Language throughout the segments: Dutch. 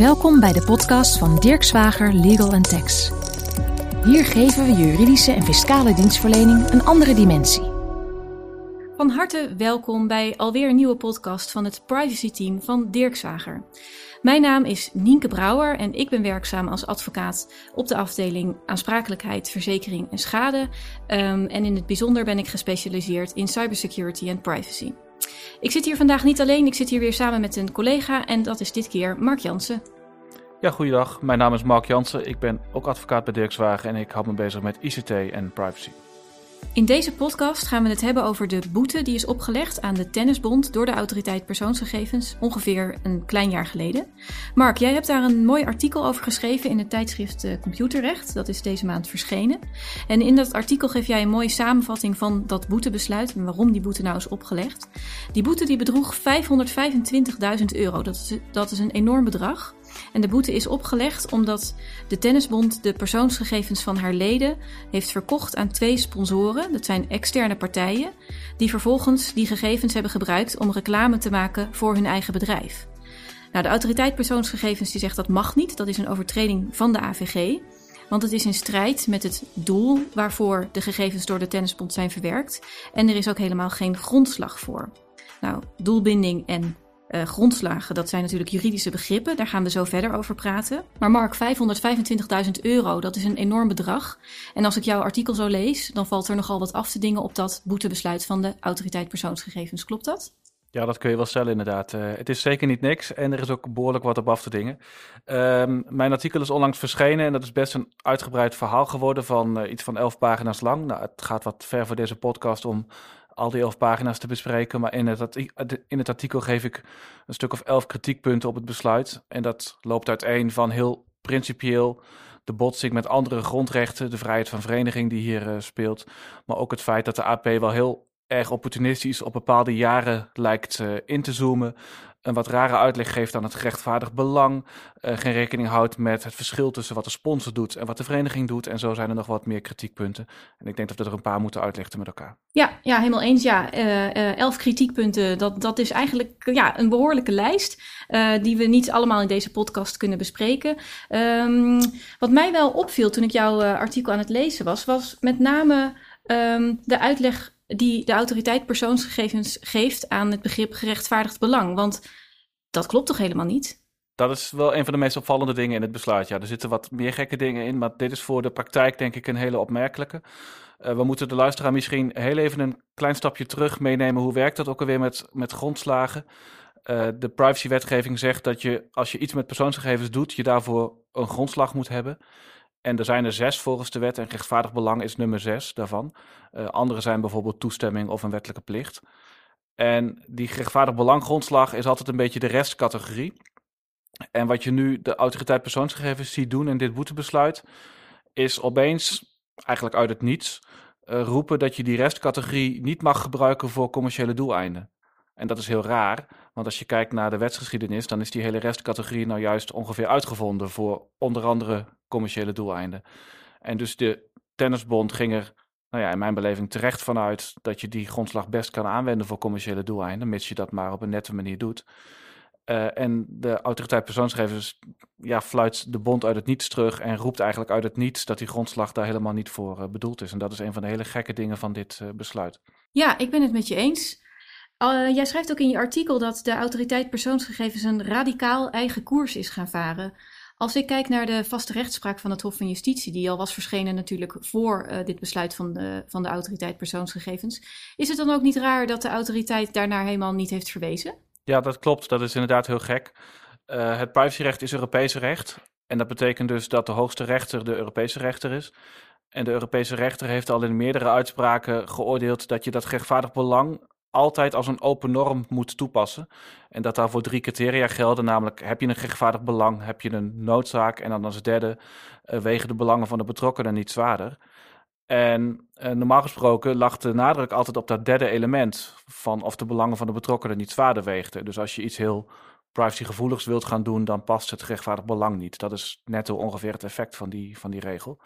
Welkom bij de podcast van Dirk Zwager Legal Tax. Hier geven we juridische en fiscale dienstverlening een andere dimensie. Van harte welkom bij alweer een nieuwe podcast van het privacy team van Dirk Zwager. Mijn naam is Nienke Brouwer en ik ben werkzaam als advocaat op de afdeling aansprakelijkheid, verzekering en schade. Um, en in het bijzonder ben ik gespecialiseerd in cybersecurity en privacy. Ik zit hier vandaag niet alleen, ik zit hier weer samen met een collega en dat is dit keer Mark Jansen. Ja, goeiedag. Mijn naam is Mark Jansen. Ik ben ook advocaat bij Dirkswagen en ik hou me bezig met ICT en privacy. In deze podcast gaan we het hebben over de boete die is opgelegd aan de Tennisbond door de Autoriteit Persoonsgegevens ongeveer een klein jaar geleden. Mark, jij hebt daar een mooi artikel over geschreven in het tijdschrift eh, Computerrecht. Dat is deze maand verschenen. En in dat artikel geef jij een mooie samenvatting van dat boetebesluit en waarom die boete nou is opgelegd. Die boete die bedroeg 525.000 euro. Dat is, dat is een enorm bedrag. En de boete is opgelegd omdat de Tennisbond de persoonsgegevens van haar leden heeft verkocht aan twee sponsoren. Dat zijn externe partijen, die vervolgens die gegevens hebben gebruikt om reclame te maken voor hun eigen bedrijf. Nou, de autoriteit persoonsgegevens die zegt dat mag niet. Dat is een overtreding van de AVG. Want het is in strijd met het doel waarvoor de gegevens door de Tennisbond zijn verwerkt. En er is ook helemaal geen grondslag voor. Nou, doelbinding en uh, grondslagen, dat zijn natuurlijk juridische begrippen. Daar gaan we zo verder over praten. Maar Mark, 525.000 euro, dat is een enorm bedrag. En als ik jouw artikel zo lees, dan valt er nogal wat af te dingen op dat boetebesluit van de autoriteit persoonsgegevens. Klopt dat? Ja, dat kun je wel stellen inderdaad. Uh, het is zeker niet niks en er is ook behoorlijk wat op af te dingen. Um, mijn artikel is onlangs verschenen en dat is best een uitgebreid verhaal geworden van uh, iets van elf pagina's lang. Nou, het gaat wat ver voor deze podcast om al die elf pagina's te bespreken. Maar in het, in het artikel geef ik een stuk of elf kritiekpunten op het besluit. En dat loopt uiteen van heel principieel de botsing met andere grondrechten, de vrijheid van vereniging die hier uh, speelt. Maar ook het feit dat de AP wel heel erg opportunistisch op bepaalde jaren lijkt uh, in te zoomen een wat rare uitleg geeft aan het gerechtvaardigd belang. Uh, geen rekening houdt met het verschil tussen wat de sponsor doet en wat de vereniging doet. En zo zijn er nog wat meer kritiekpunten. En ik denk dat we er een paar moeten uitlichten met elkaar. Ja, ja helemaal eens. Ja, uh, elf kritiekpunten, dat, dat is eigenlijk ja, een behoorlijke lijst. die we niet allemaal in deze podcast kunnen bespreken. Um, wat mij wel opviel toen ik jouw artikel aan het lezen was, was met name um, de uitleg die de autoriteit persoonsgegevens geeft aan het begrip gerechtvaardigd belang. Want dat klopt toch helemaal niet? Dat is wel een van de meest opvallende dingen in het besluit. Ja, er zitten wat meer gekke dingen in, maar dit is voor de praktijk denk ik een hele opmerkelijke. Uh, we moeten de luisteraar misschien heel even een klein stapje terug meenemen. Hoe werkt dat ook alweer met, met grondslagen? Uh, de privacywetgeving zegt dat je als je iets met persoonsgegevens doet, je daarvoor een grondslag moet hebben. En er zijn er zes volgens de wet en rechtvaardig belang is nummer zes daarvan. Uh, andere zijn bijvoorbeeld toestemming of een wettelijke plicht. En die rechtvaardig belang grondslag is altijd een beetje de restcategorie. En wat je nu de autoriteit persoonsgegevens ziet doen in dit boetebesluit, is opeens, eigenlijk uit het niets, uh, roepen dat je die restcategorie niet mag gebruiken voor commerciële doeleinden. En dat is heel raar, want als je kijkt naar de wetsgeschiedenis, dan is die hele restcategorie nou juist ongeveer uitgevonden voor onder andere commerciële doeleinden. En dus de tennisbond ging er, nou ja, in mijn beleving terecht vanuit dat je die grondslag best kan aanwenden voor commerciële doeleinden, mits je dat maar op een nette manier doet. Uh, en de autoriteit persoonsgegevens ja, fluit de bond uit het niets terug en roept eigenlijk uit het niets dat die grondslag daar helemaal niet voor uh, bedoeld is. En dat is een van de hele gekke dingen van dit uh, besluit. Ja, ik ben het met je eens. Uh, jij schrijft ook in je artikel dat de autoriteit persoonsgegevens een radicaal eigen koers is gaan varen. Als ik kijk naar de vaste rechtspraak van het Hof van Justitie, die al was verschenen natuurlijk voor uh, dit besluit van de, van de autoriteit persoonsgegevens, is het dan ook niet raar dat de autoriteit daarnaar helemaal niet heeft verwezen? Ja, dat klopt. Dat is inderdaad heel gek. Uh, het privacyrecht is Europees recht. En dat betekent dus dat de hoogste rechter de Europese rechter is. En de Europese rechter heeft al in meerdere uitspraken geoordeeld dat je dat rechtvaardig belang altijd als een open norm moet toepassen. En dat daarvoor drie criteria gelden, namelijk heb je een rechtvaardig belang, heb je een noodzaak en dan als derde uh, wegen de belangen van de betrokkenen niet zwaarder. En uh, normaal gesproken lag de nadruk altijd op dat derde element van of de belangen van de betrokkenen niet zwaarder weegden. Dus als je iets heel privacygevoeligs wilt gaan doen, dan past het rechtvaardig belang niet. Dat is netto ongeveer het effect van die, van die regel.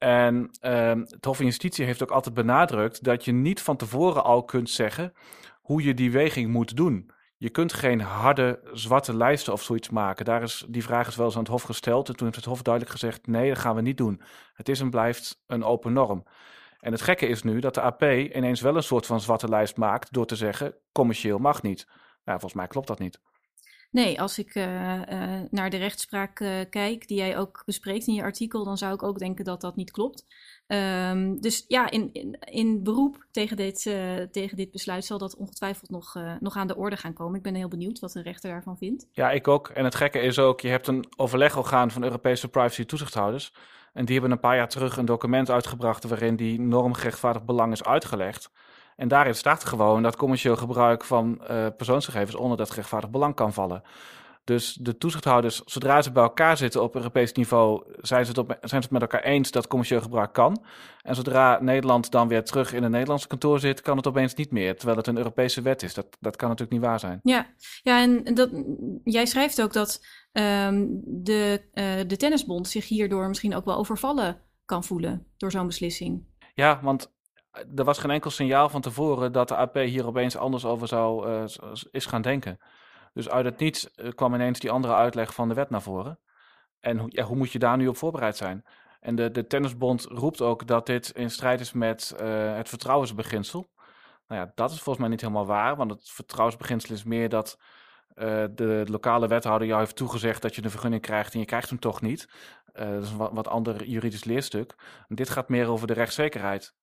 En uh, het Hof van Justitie heeft ook altijd benadrukt dat je niet van tevoren al kunt zeggen hoe je die weging moet doen. je kunt geen harde zwarte lijsten of zoiets maken. Daar is, die vraag is wel eens aan het Hof gesteld. En toen heeft het Hof duidelijk gezegd: nee, dat gaan we niet doen. Het is en blijft een open norm. En het gekke is nu dat de AP ineens wel een soort van zwarte lijst maakt door te zeggen: commercieel mag niet. Nou, volgens mij klopt dat niet. Nee, als ik uh, uh, naar de rechtspraak uh, kijk, die jij ook bespreekt in je artikel, dan zou ik ook denken dat dat niet klopt. Um, dus ja, in, in, in, beroep tegen dit, tegen dit besluit zal dat ongetwijfeld nog, nog aan de orde gaan komen. Ik ben heel benieuwd wat de rechter daarvan vindt. Ja, ik ook. En het gekke is ook, je hebt een overlegorgaan van Europese privacy toezichthouders. En die hebben een paar jaar terug een document uitgebracht waarin die norm gerechtvaardigd belang is uitgelegd. En daarin staat gewoon dat commercieel gebruik van uh, persoonsgegevens onder dat gerechtvaardigd belang kan vallen. Dus de toezichthouders, zodra ze bij elkaar zitten op Europees niveau, zijn ze, het op, zijn ze het met elkaar eens dat commercieel gebruik kan. En zodra Nederland dan weer terug in een Nederlandse kantoor zit, kan het opeens niet meer, terwijl het een Europese wet is. Dat, dat kan natuurlijk niet waar zijn. Ja, ja en dat, jij schrijft ook dat um, de, uh, de tennisbond zich hierdoor misschien ook wel overvallen kan voelen door zo'n beslissing. Ja, want er was geen enkel signaal van tevoren dat de AP hier opeens anders over zou uh, is gaan denken. Dus uit het niets uh, kwam ineens die andere uitleg van de wet naar voren. En hoe moet je daar nu op voorbereid zijn? En de, de tennisbond roept ook dat dit in strijd is met het vertrouwensbeginsel. Nou ja, dat is volgens mij niet helemaal waar, want het vertrouwensbeginsel is meer dat de lokale wethouder jou heeft toegezegd dat je een vergunning krijgt en je krijgt hem toch niet. Dat is een wat, ander juridisch leerstuk. Dit gaat meer over de rechtszekerheid.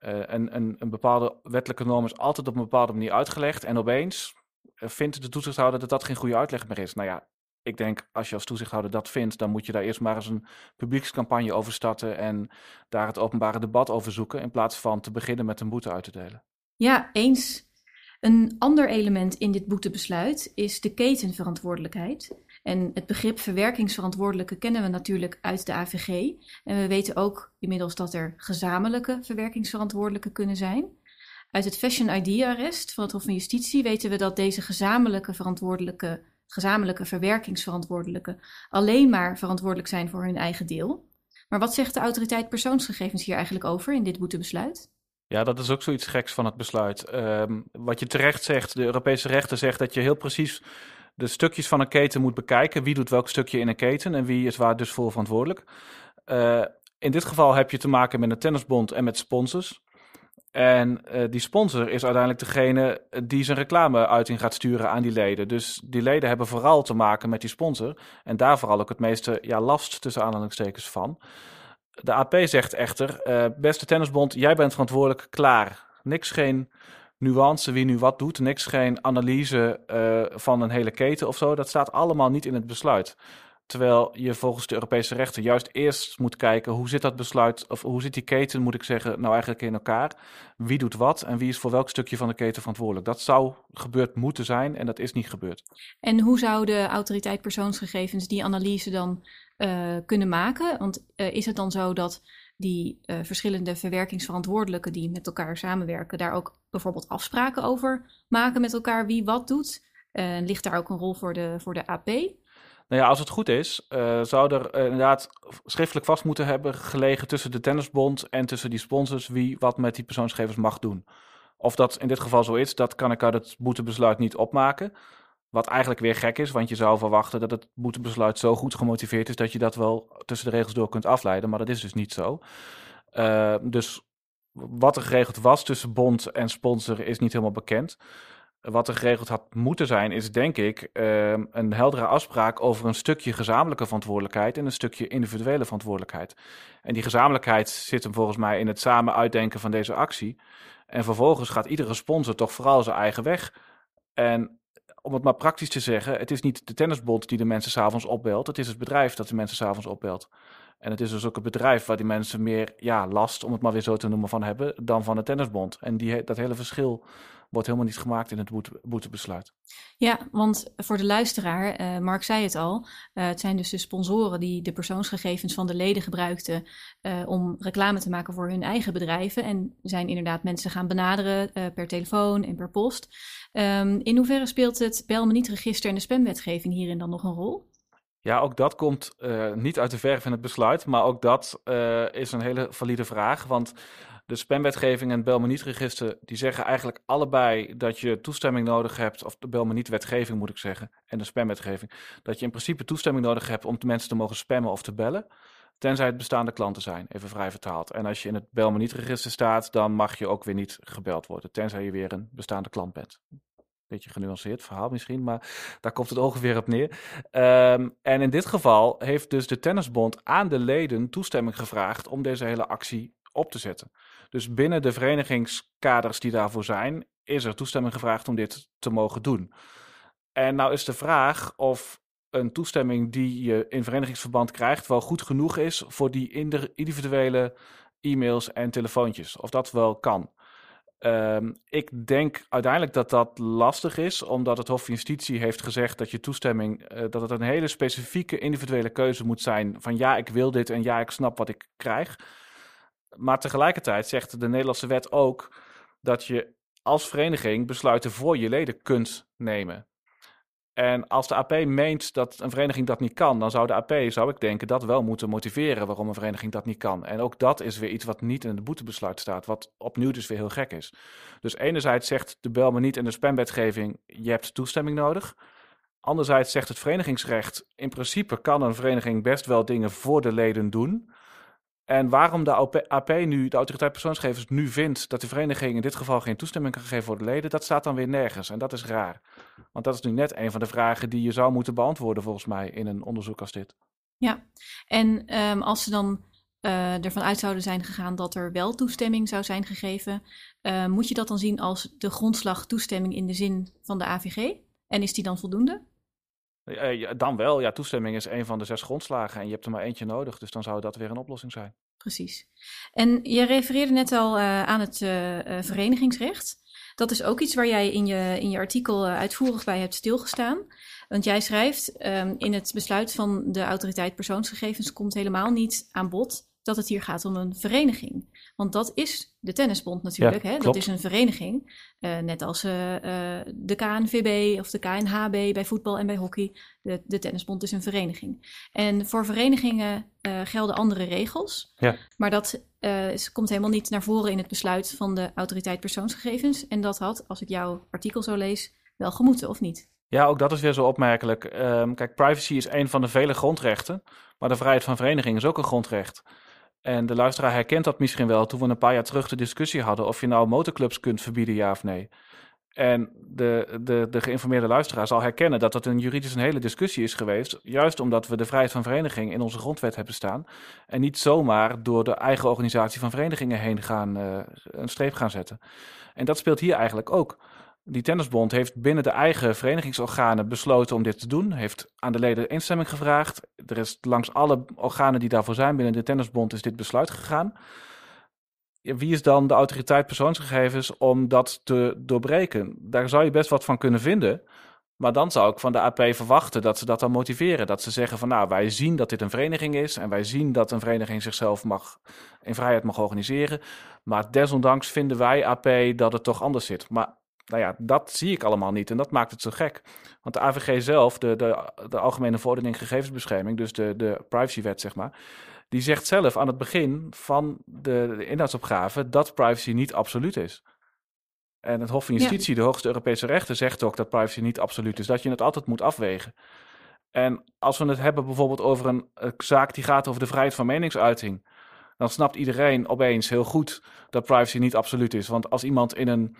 Uh, en, en een bepaalde wettelijke norm is altijd op een bepaalde manier uitgelegd. En opeens vindt de toezichthouder dat dat geen goede uitleg meer is. Nou ja, ik denk als je als toezichthouder dat vindt, dan moet je daar eerst maar eens een publiekscampagne over starten en daar het openbare debat over zoeken, in plaats van te beginnen met een boete uit te delen. Ja, eens. Een ander element in dit boetebesluit is de ketenverantwoordelijkheid. En het begrip verwerkingsverantwoordelijke kennen we natuurlijk uit de AVG. En we weten ook inmiddels dat er gezamenlijke verwerkingsverantwoordelijke kunnen zijn. Uit het Fashion ID-arrest van het Hof van Justitie weten we dat deze gezamenlijke verantwoordelijke, gezamenlijke verwerkingsverantwoordelijke alleen maar verantwoordelijk zijn voor hun eigen deel. Maar wat zegt de autoriteit persoonsgegevens hier eigenlijk over in dit boetebesluit? Ja, dat is ook zoiets geks van het besluit. Um, wat je terecht zegt, de Europese rechter zegt dat je heel precies de stukjes van een keten moet bekijken. Wie doet welk stukje in een keten en wie is waar dus voor verantwoordelijk. Uh, in dit geval heb je te maken met een tennisbond en met sponsors. En uh, die sponsor is uiteindelijk degene die zijn reclameuiting gaat sturen aan die leden. Dus die leden hebben vooral te maken met die sponsor. En daar vooral ook het meeste ja, last tussen aanhalingstekens van. De AP zegt echter, beste tennisbond, jij bent verantwoordelijk, klaar. Niks geen nuance wie nu wat doet, niks geen analyse uh, van een hele keten of zo. Dat staat allemaal niet in het besluit. Terwijl je volgens de Europese rechten juist eerst moet kijken hoe zit dat besluit, of hoe zit die keten, moet ik zeggen, nou eigenlijk in elkaar. Wie doet wat en wie is voor welk stukje van de keten verantwoordelijk. Dat zou gebeurd moeten zijn en dat is niet gebeurd. En hoe zou de autoriteit persoonsgegevens die analyse dan uh, kunnen maken? Want uh, is het dan zo dat die uh, verschillende verwerkingsverantwoordelijken die met elkaar samenwerken, daar ook bijvoorbeeld afspraken over maken met elkaar wie wat doet? ligt daar ook een rol voor de, voor de AP? Nou ja, als het goed is, uh, zou er uh, inderdaad schriftelijk vast moeten hebben gelegen tussen de tennisbond en tussen die sponsors wie wat met die persoonsgegevens mag doen. Of dat in dit geval zo is, dat kan ik uit het boetebesluit niet opmaken. Wat eigenlijk weer gek is, want je zou verwachten dat het boetebesluit zo goed gemotiveerd is dat je dat wel tussen de regels door kunt afleiden, maar dat is dus niet zo. Uh, dus wat er geregeld was tussen bond en sponsor is niet helemaal bekend. Wat er geregeld had moeten zijn, is denk ik uh, een heldere afspraak over een stukje gezamenlijke verantwoordelijkheid en een stukje individuele verantwoordelijkheid. En die gezamenlijkheid zit hem volgens mij in het samen uitdenken van deze actie. En vervolgens gaat iedere sponsor toch vooral zijn eigen weg. En om het maar praktisch te zeggen, het is niet de tennisbond die de mensen s'avonds opbelt. Het is het bedrijf dat de mensen s'avonds opbelt. En het is dus ook het bedrijf waar die mensen meer ja, last, om het maar weer zo te noemen, van hebben dan van de tennisbond. En die, dat hele verschil wordt helemaal niet gemaakt in het boete, boetebesluit. Ja, want voor de luisteraar, uh, Mark zei het al, uh, het zijn dus de sponsoren die de persoonsgegevens van de leden gebruikten uh, om reclame te maken voor hun eigen bedrijven. En zijn inderdaad mensen gaan benaderen per telefoon en per post. Um, in hoeverre speelt het bel niet register en de spamwetgeving hierin dan nog een rol? Ja, ook dat komt uh, niet uit de verf in het besluit, maar ook dat uh, is een hele valide vraag. Want de spamwetgeving en het Belmaniet-register, die zeggen eigenlijk allebei dat je toestemming nodig hebt, of de Belmaniet-wetgeving moet ik zeggen, en de spamwetgeving, dat je in principe toestemming nodig hebt om de mensen te mogen spammen of te bellen, tenzij het bestaande klanten zijn, even vrij vertaald. En als je in het Belmaniet-register staat, dan mag je ook weer niet gebeld worden, tenzij je weer een bestaande klant bent beetje genuanceerd verhaal misschien, maar daar komt het ongeveer op neer. Um, en in dit geval heeft dus de Tennisbond aan de leden toestemming gevraagd om deze hele actie op te zetten. Dus binnen de verenigingskaders die daarvoor zijn, is er toestemming gevraagd om dit te mogen doen. En nou is de vraag of een toestemming die je in verenigingsverband krijgt wel goed genoeg is voor die individuele e-mails en telefoontjes. Of dat wel kan. Um, ik denk uiteindelijk dat dat lastig is, omdat het Hof van Justitie heeft gezegd dat je toestemming, uh, dat het een hele specifieke individuele keuze moet zijn van ja, ik wil dit en ja, ik snap wat ik krijg. Maar tegelijkertijd zegt de Nederlandse wet ook dat je als vereniging besluiten voor je leden kunt nemen. En als de AP meent dat een vereniging dat niet kan, dan zou de AP, zou ik denken, dat wel moeten motiveren waarom een vereniging dat niet kan. En ook dat is weer iets wat niet in het boetebesluit staat, wat opnieuw dus weer heel gek is. Dus enerzijds zegt de bel niet in de spamwetgeving, je hebt toestemming nodig. Anderzijds zegt het verenigingsrecht, in principe kan een vereniging best wel dingen voor de leden doen. En waarom de AP nu, de autoriteit persoonsgegevens, nu vindt dat de vereniging in dit geval geen toestemming kan geven voor de leden, dat staat dan weer nergens. En dat is raar. Want dat is nu net een van de vragen die je zou moeten beantwoorden, volgens mij, in een onderzoek als dit. Ja, en um, als ze dan uh, ervan uit zouden zijn gegaan dat er wel toestemming zou zijn gegeven, uh, moet je dat dan zien als de grondslag toestemming in de zin van de AVG? En is die dan voldoende? Dan wel, ja, toestemming is een van de zes grondslagen en je hebt er maar eentje nodig, dus dan zou dat weer een oplossing zijn. Precies. En je refereerde net al uh, aan het uh, verenigingsrecht. Dat is ook iets waar jij in je, in je artikel uitvoerig bij hebt stilgestaan. Want jij schrijft, um, in het besluit van de autoriteit persoonsgegevens komt helemaal niet aan bod dat het hier gaat om een vereniging. Want dat is de tennisbond natuurlijk. hè? Dat is een vereniging. Uh, net als uh, uh, de KNVB of de KNHB bij voetbal en bij hockey. De, de tennisbond is een vereniging. En voor verenigingen gelden andere regels. Ja. Maar dat is, komt helemaal niet naar voren in het besluit van de autoriteit persoonsgegevens. En dat had, als ik jouw artikel zo lees, wel gemoeten, of niet? Ja, ook dat is weer zo opmerkelijk. Um, kijk, privacy is een van de vele grondrechten. Maar de vrijheid van vereniging is ook een grondrecht. En de luisteraar herkent dat misschien wel toen we een paar jaar terug de discussie hadden of je nou motorclubs kunt verbieden, ja of nee. En de, de, de geïnformeerde luisteraar zal herkennen dat dat een juridisch een hele discussie is geweest. Juist omdat we de vrijheid van vereniging in onze grondwet hebben staan. En niet zomaar door de eigen organisatie van verenigingen heen gaan, uh, een streep gaan zetten. En dat speelt hier eigenlijk ook. Die tennisbond heeft binnen de eigen verenigingsorganen besloten om dit te doen. Heeft aan de leden instemming gevraagd. Er is langs alle organen die daarvoor zijn binnen de tennisbond is dit besluit gegaan. Wie is dan de autoriteit persoonsgegevens om dat te doorbreken? Daar zou je best wat van kunnen vinden. Maar dan zou ik van de AP verwachten dat ze dat dan motiveren. Dat ze zeggen van nou, wij zien dat dit een vereniging is. En wij zien dat een vereniging zichzelf mag, in vrijheid mag organiseren. Maar desondanks vinden wij AP dat het toch anders zit. Maar nou ja, dat zie ik allemaal niet en dat maakt het zo gek. Want de AVG zelf, de, de, de Algemene Verordening Gegevensbescherming, dus de, de privacywet zeg maar, die zegt zelf aan het begin van de, de inhoudsopgave dat privacy niet absoluut is. En het Hof van Justitie, de hoogste Europese rechter, zegt ook dat privacy niet absoluut is, dat je het altijd moet afwegen. En als we het hebben bijvoorbeeld over een, een zaak die gaat over de vrijheid van meningsuiting, dan snapt iedereen opeens heel goed dat privacy niet absoluut is. Want als iemand in een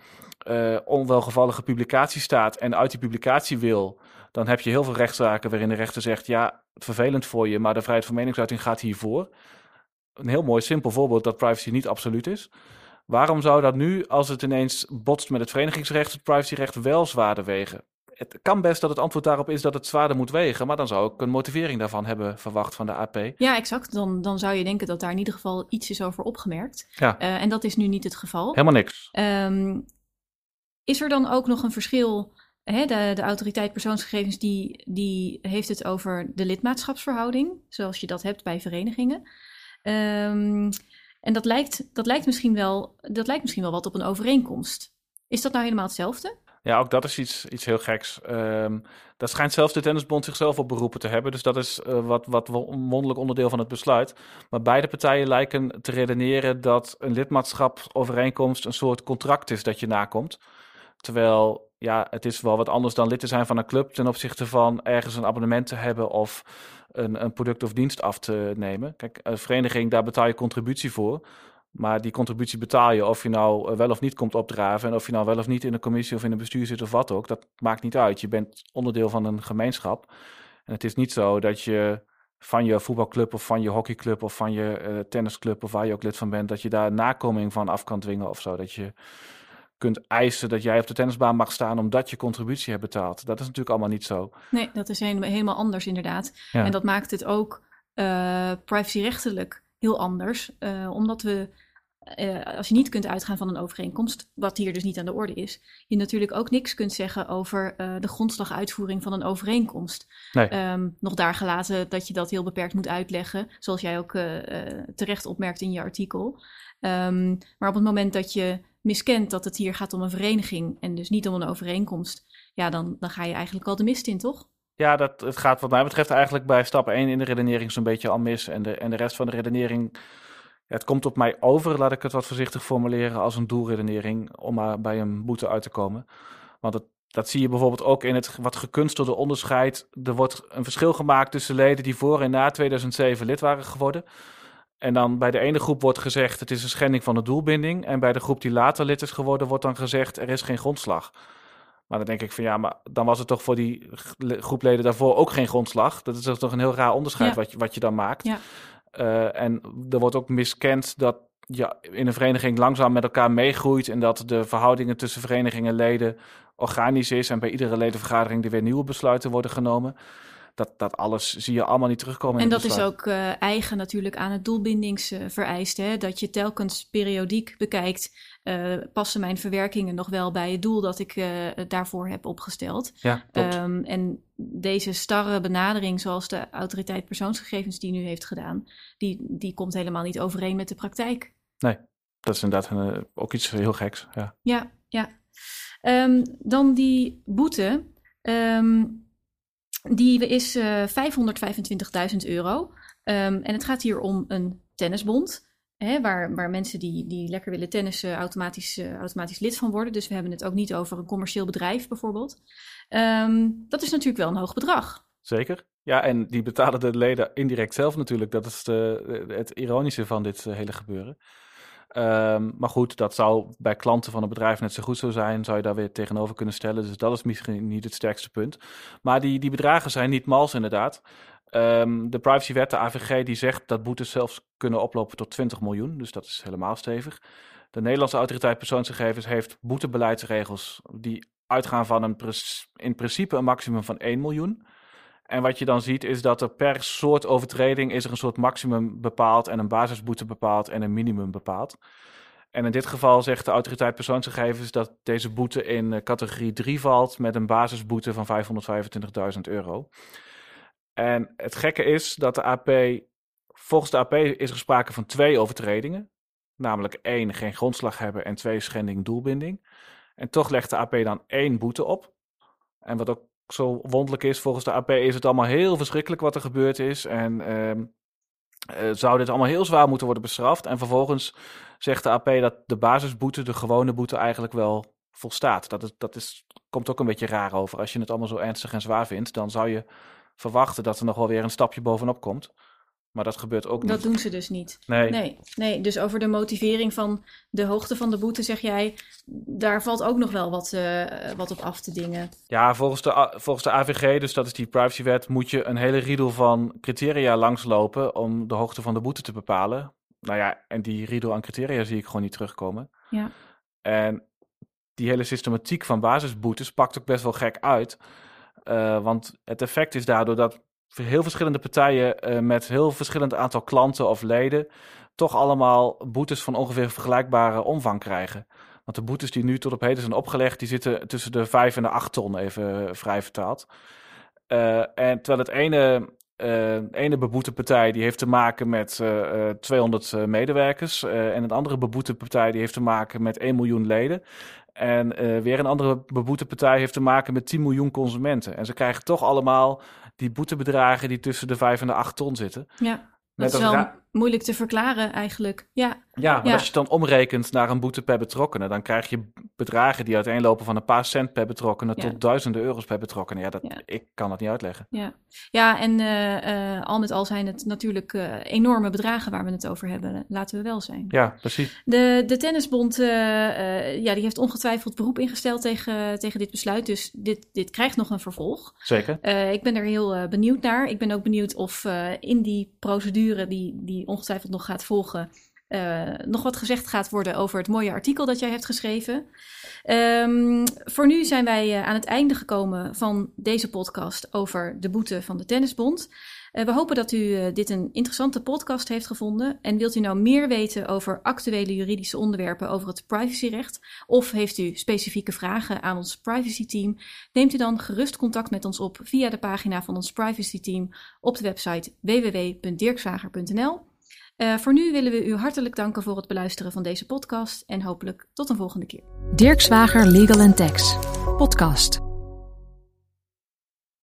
uh, onwelgevallige publicatie staat en uit die publicatie wil, dan heb je heel veel rechtszaken waarin de rechter zegt: ja, vervelend voor je, maar de vrijheid van meningsuiting gaat hiervoor. Een heel mooi simpel voorbeeld dat privacy niet absoluut is. Waarom zou dat nu, als het ineens botst met het verenigingsrecht, het privacyrecht wel zwaarder wegen? Het kan best dat het antwoord daarop is dat het zwaarder moet wegen, maar dan zou ik een motivering daarvan hebben verwacht van de AP. Ja, exact. Dan, dan zou je denken dat daar in ieder geval iets is over opgemerkt. Ja. Uh, en dat is nu niet het geval. Helemaal niks. Um, is er dan ook nog een verschil? Hè, de, de autoriteit persoonsgegevens die, die heeft het over de lidmaatschapsverhouding, zoals je dat hebt bij verenigingen. Um, en dat lijkt, dat, lijkt misschien wel, dat lijkt misschien wel wat op een overeenkomst. Is dat nou helemaal hetzelfde? Ja, ook dat is iets, iets heel geks. Um, daar schijnt zelfs de Tennisbond zichzelf op beroepen te hebben. Dus dat is uh, wat, wat wonderlijk onderdeel van het besluit. Maar beide partijen lijken te redeneren dat een lidmaatschapsovereenkomst een soort contract is dat je nakomt. Terwijl, ja, het is wel wat anders dan lid te zijn van een club ten opzichte van ergens een abonnement te hebben of een, een product of dienst af te nemen. Kijk, een vereniging, daar betaal je contributie voor. Maar die contributie betaal je of je nou eh, wel of niet komt opdraven. En of je nou wel of niet in een commissie of in een bestuur zit of wat ook. Dat maakt niet uit. Je bent onderdeel van een gemeenschap. En het is niet zo dat je van je voetbalclub of van je hockeyclub of van je uh, tennisclub of waar je ook lid van bent, dat je daar nakoming van af kan dwingen of zo. Dat je kunt eisen dat jij op de tennisbaan mag staan omdat je contributie hebt betaald. Dat is natuurlijk allemaal niet zo. Nee, dat is helemaal anders inderdaad. En dat maakt het ook uh, privacyrechtelijk heel anders. Uh, omdat we, uh, als je niet kunt uitgaan van een overeenkomst, wat hier dus niet aan de orde is, je natuurlijk ook niks kunt zeggen over uh, de grondslaguitvoering van een overeenkomst. Nee. Um, nog daar gelaten dat je dat heel beperkt moet uitleggen, zoals jij ook terecht opmerkt in je artikel. Um, maar op het moment dat je miskent dat het hier gaat om een vereniging en dus niet om een overeenkomst, ja, dan, dan ga je eigenlijk al de mist in, toch? Ja, dat, het gaat wat mij betreft eigenlijk bij stap 1 in de redenering zo'n beetje al mis. En de, en de rest van de redenering, het komt op mij over, laat ik het wat voorzichtig formuleren, als een doelredenering om maar bij een boete uit te komen. Want het, dat zie je bijvoorbeeld ook in het wat gekunstelde onderscheid. Er wordt een verschil gemaakt tussen leden die voor en na 2007 lid waren geworden. En dan bij de ene groep wordt gezegd het is een schending van de doelbinding. En bij de groep die later lid is geworden wordt dan gezegd er is geen grondslag. Maar dan denk ik van ja, maar dan was het toch voor die groepleden daarvoor ook geen grondslag. Dat is toch een heel raar onderscheid wat, je, wat je dan maakt. Ja. Uh, en er wordt ook miskend dat je in een vereniging langzaam met elkaar meegroeit en dat de verhoudingen tussen verenigingen en leden organisch is en bij iedere ledenvergadering er weer nieuwe besluiten worden genomen dat, dat alles zie je allemaal niet terugkomen. En dat is ook uh, eigen natuurlijk aan het doelbindingsvereisten. Hè? Dat je telkens periodiek bekijkt, uh, passen mijn verwerkingen nog wel bij het doel dat ik uh, daarvoor heb opgesteld. Ja, um, en deze starre benadering, zoals de autoriteit persoonsgegevens die nu heeft gedaan, die, die komt helemaal niet overeen met de praktijk. Nee, dat is inderdaad een, ook iets heel geks. Ja, ja. ja. Um, dan die boete. Um, die is uh, eh, 525.000 euro. Um, en het gaat hier om een tennisbond. Hè, waar, waar mensen die, die lekker willen tennissen automatisch, uh, automatisch lid van worden. Dus we hebben het ook niet over een commercieel bedrijf bijvoorbeeld. Um, dat is natuurlijk wel een hoog bedrag. Zeker. Ja, en die betalen de leden indirect zelf natuurlijk. Dat is de, het ironische van dit uh, hele gebeuren. Um, maar goed, dat zou bij klanten van een bedrijf net zo goed zo zijn. Zou je daar weer tegenover kunnen stellen. Dus dat is misschien niet het sterkste punt. Maar die, die bedragen zijn niet mals inderdaad. Um, de privacywet, de AVG, die zegt dat boetes zelfs kunnen oplopen tot 20 miljoen. Dus dat is helemaal stevig. De Nederlandse autoriteit persoonsgegevens heeft boetebeleidsregels die uitgaan van een in principe een maximum van 1 miljoen. En wat je dan ziet is dat er per soort overtreding is er een soort maximum bepaald en een basisboete bepaald en een minimum bepaald. En in dit geval zegt de autoriteit persoonsgegevens dat deze boete in eh, categorie 3 valt met een basisboete van 525.000 euro. En het gekke is dat de AP, volgens de AP is er sprake van twee overtredingen. Namelijk één, geen grondslag hebben en twee, schending doelbinding. En toch legt de AP dan één boete op. En wat ook zo wonderlijk is. Volgens de AP is het allemaal heel verschrikkelijk wat er gebeurd is. En uh, zou dit allemaal heel zwaar moeten worden bestraft. En vervolgens zegt de AP dat de basisboete, de gewone boete, eigenlijk wel volstaat. Dat, dat is, komt ook een beetje raar over. Als je het allemaal zo ernstig en zwaar vindt, dan zou je verwachten dat er nog wel weer een stapje bovenop komt. Maar dat gebeurt ook niet. Dat doen ze dus niet. Nee. nee. Nee, dus over de motivering van de hoogte van de boete zeg jij, daar valt ook nog wel wat, uh, wat op af te dingen. Ja, volgens de, volgens de AVG, dus dat is die privacywet, moet je een hele riedel van criteria langslopen om de hoogte van de boete te bepalen. Nou ja, en die riedel aan criteria zie ik gewoon niet terugkomen. Ja. En die hele systematiek van basisboetes pakt ook best wel gek uit. Uh, want het effect is daardoor dat heel verschillende partijen uh, met heel verschillend aantal klanten of leden toch allemaal boetes van ongeveer vergelijkbare omvang krijgen. Want de boetes die nu tot op heden zijn opgelegd, die zitten tussen de 5 en de 8 ton, even vrij vertaald. Uh, en terwijl het ene ene beboete partij die heeft te maken met uh, 200 medewerkers. en een andere beboete partij die heeft te maken met 1 miljoen leden. En weer een andere beboete partij heeft te maken met 10 miljoen consumenten. En ze krijgen toch allemaal die boetebedragen die tussen de 5 en de 8 ton zitten. Ja, dat is wel moeilijk te verklaren eigenlijk. Ja, ja, maar als je het dan omrekent naar een boete per betrokkene, dan krijg je bedragen die uiteenlopen van een paar cent per betrokkene tot duizenden euro's per betrokkene. Ja, dat, ik kan dat niet uitleggen. Ja, ja en uh, uh, al met al zijn het natuurlijk uh, enorme bedragen waar we het over hebben. Laten we wel zijn. Ja, precies. De, de Tennisbond ja, die heeft ongetwijfeld beroep ingesteld tegen, tegen dit besluit. Dus dit, dit krijgt nog een vervolg. Zeker. ik ben er heel benieuwd naar. Ik ben ook benieuwd of in die procedure die, die ongetwijfeld nog gaat volgen uh, nog wat gezegd gaat worden over het mooie artikel dat jij hebt geschreven. Um, voor nu zijn wij uh, aan het einde gekomen van deze podcast over de boete van de Tennisbond. Uh, we hopen dat u dit een interessante podcast heeft gevonden. En wilt u nou meer weten over actuele juridische onderwerpen over het privacyrecht? Of heeft u specifieke vragen aan ons privacy team? Neemt u dan gerust contact met ons op via de pagina van ons privacy team op de website www.dirkzwager.nl. Uh, voor nu willen we u hartelijk danken voor het beluisteren van deze podcast en hopelijk tot een volgende keer. Dirk Zwager Legal Tax, podcast.